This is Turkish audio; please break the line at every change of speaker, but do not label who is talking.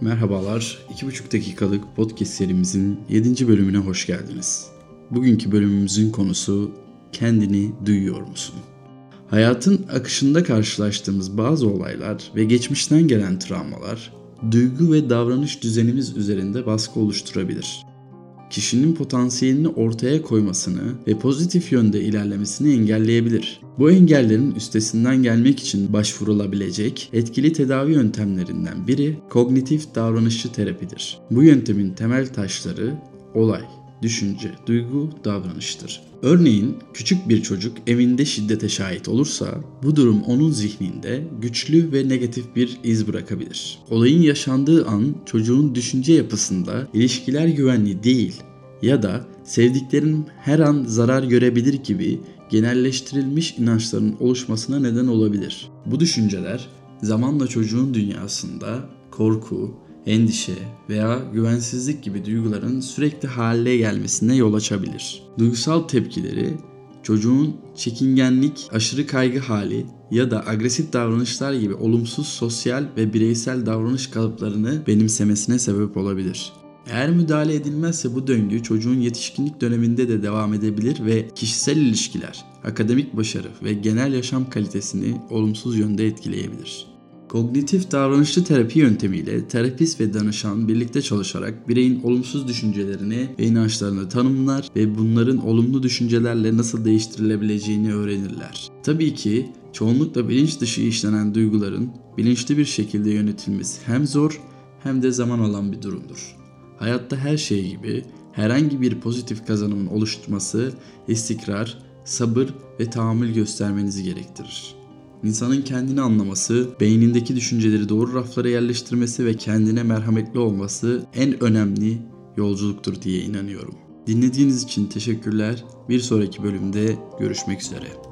Merhabalar, 2,5 dakikalık podcast serimizin 7. bölümüne hoş geldiniz. Bugünkü bölümümüzün konusu kendini duyuyor musun? Hayatın akışında karşılaştığımız bazı olaylar ve geçmişten gelen travmalar duygu ve davranış düzenimiz üzerinde baskı oluşturabilir kişinin potansiyelini ortaya koymasını ve pozitif yönde ilerlemesini engelleyebilir. Bu engellerin üstesinden gelmek için başvurulabilecek etkili tedavi yöntemlerinden biri kognitif davranışçı terapidir. Bu yöntemin temel taşları olay, düşünce, duygu, davranıştır. Örneğin küçük bir çocuk evinde şiddete şahit olursa bu durum onun zihninde güçlü ve negatif bir iz bırakabilir. Olayın yaşandığı an çocuğun düşünce yapısında ilişkiler güvenli değil ya da sevdiklerin her an zarar görebilir gibi genelleştirilmiş inançların oluşmasına neden olabilir. Bu düşünceler zamanla çocuğun dünyasında korku, endişe veya güvensizlik gibi duyguların sürekli hale gelmesine yol açabilir. Duygusal tepkileri çocuğun çekingenlik, aşırı kaygı hali ya da agresif davranışlar gibi olumsuz sosyal ve bireysel davranış kalıplarını benimsemesine sebep olabilir. Eğer müdahale edilmezse bu döngü çocuğun yetişkinlik döneminde de devam edebilir ve kişisel ilişkiler, akademik başarı ve genel yaşam kalitesini olumsuz yönde etkileyebilir. Kognitif davranışçı terapi yöntemiyle terapist ve danışan birlikte çalışarak bireyin olumsuz düşüncelerini ve inançlarını tanımlar ve bunların olumlu düşüncelerle nasıl değiştirilebileceğini öğrenirler. Tabii ki çoğunlukla bilinç dışı işlenen duyguların bilinçli bir şekilde yönetilmesi hem zor hem de zaman alan bir durumdur. Hayatta her şey gibi herhangi bir pozitif kazanımın oluşturması istikrar, sabır ve tahammül göstermenizi gerektirir. İnsanın kendini anlaması, beynindeki düşünceleri doğru raflara yerleştirmesi ve kendine merhametli olması en önemli yolculuktur diye inanıyorum. Dinlediğiniz için teşekkürler. Bir sonraki bölümde görüşmek üzere.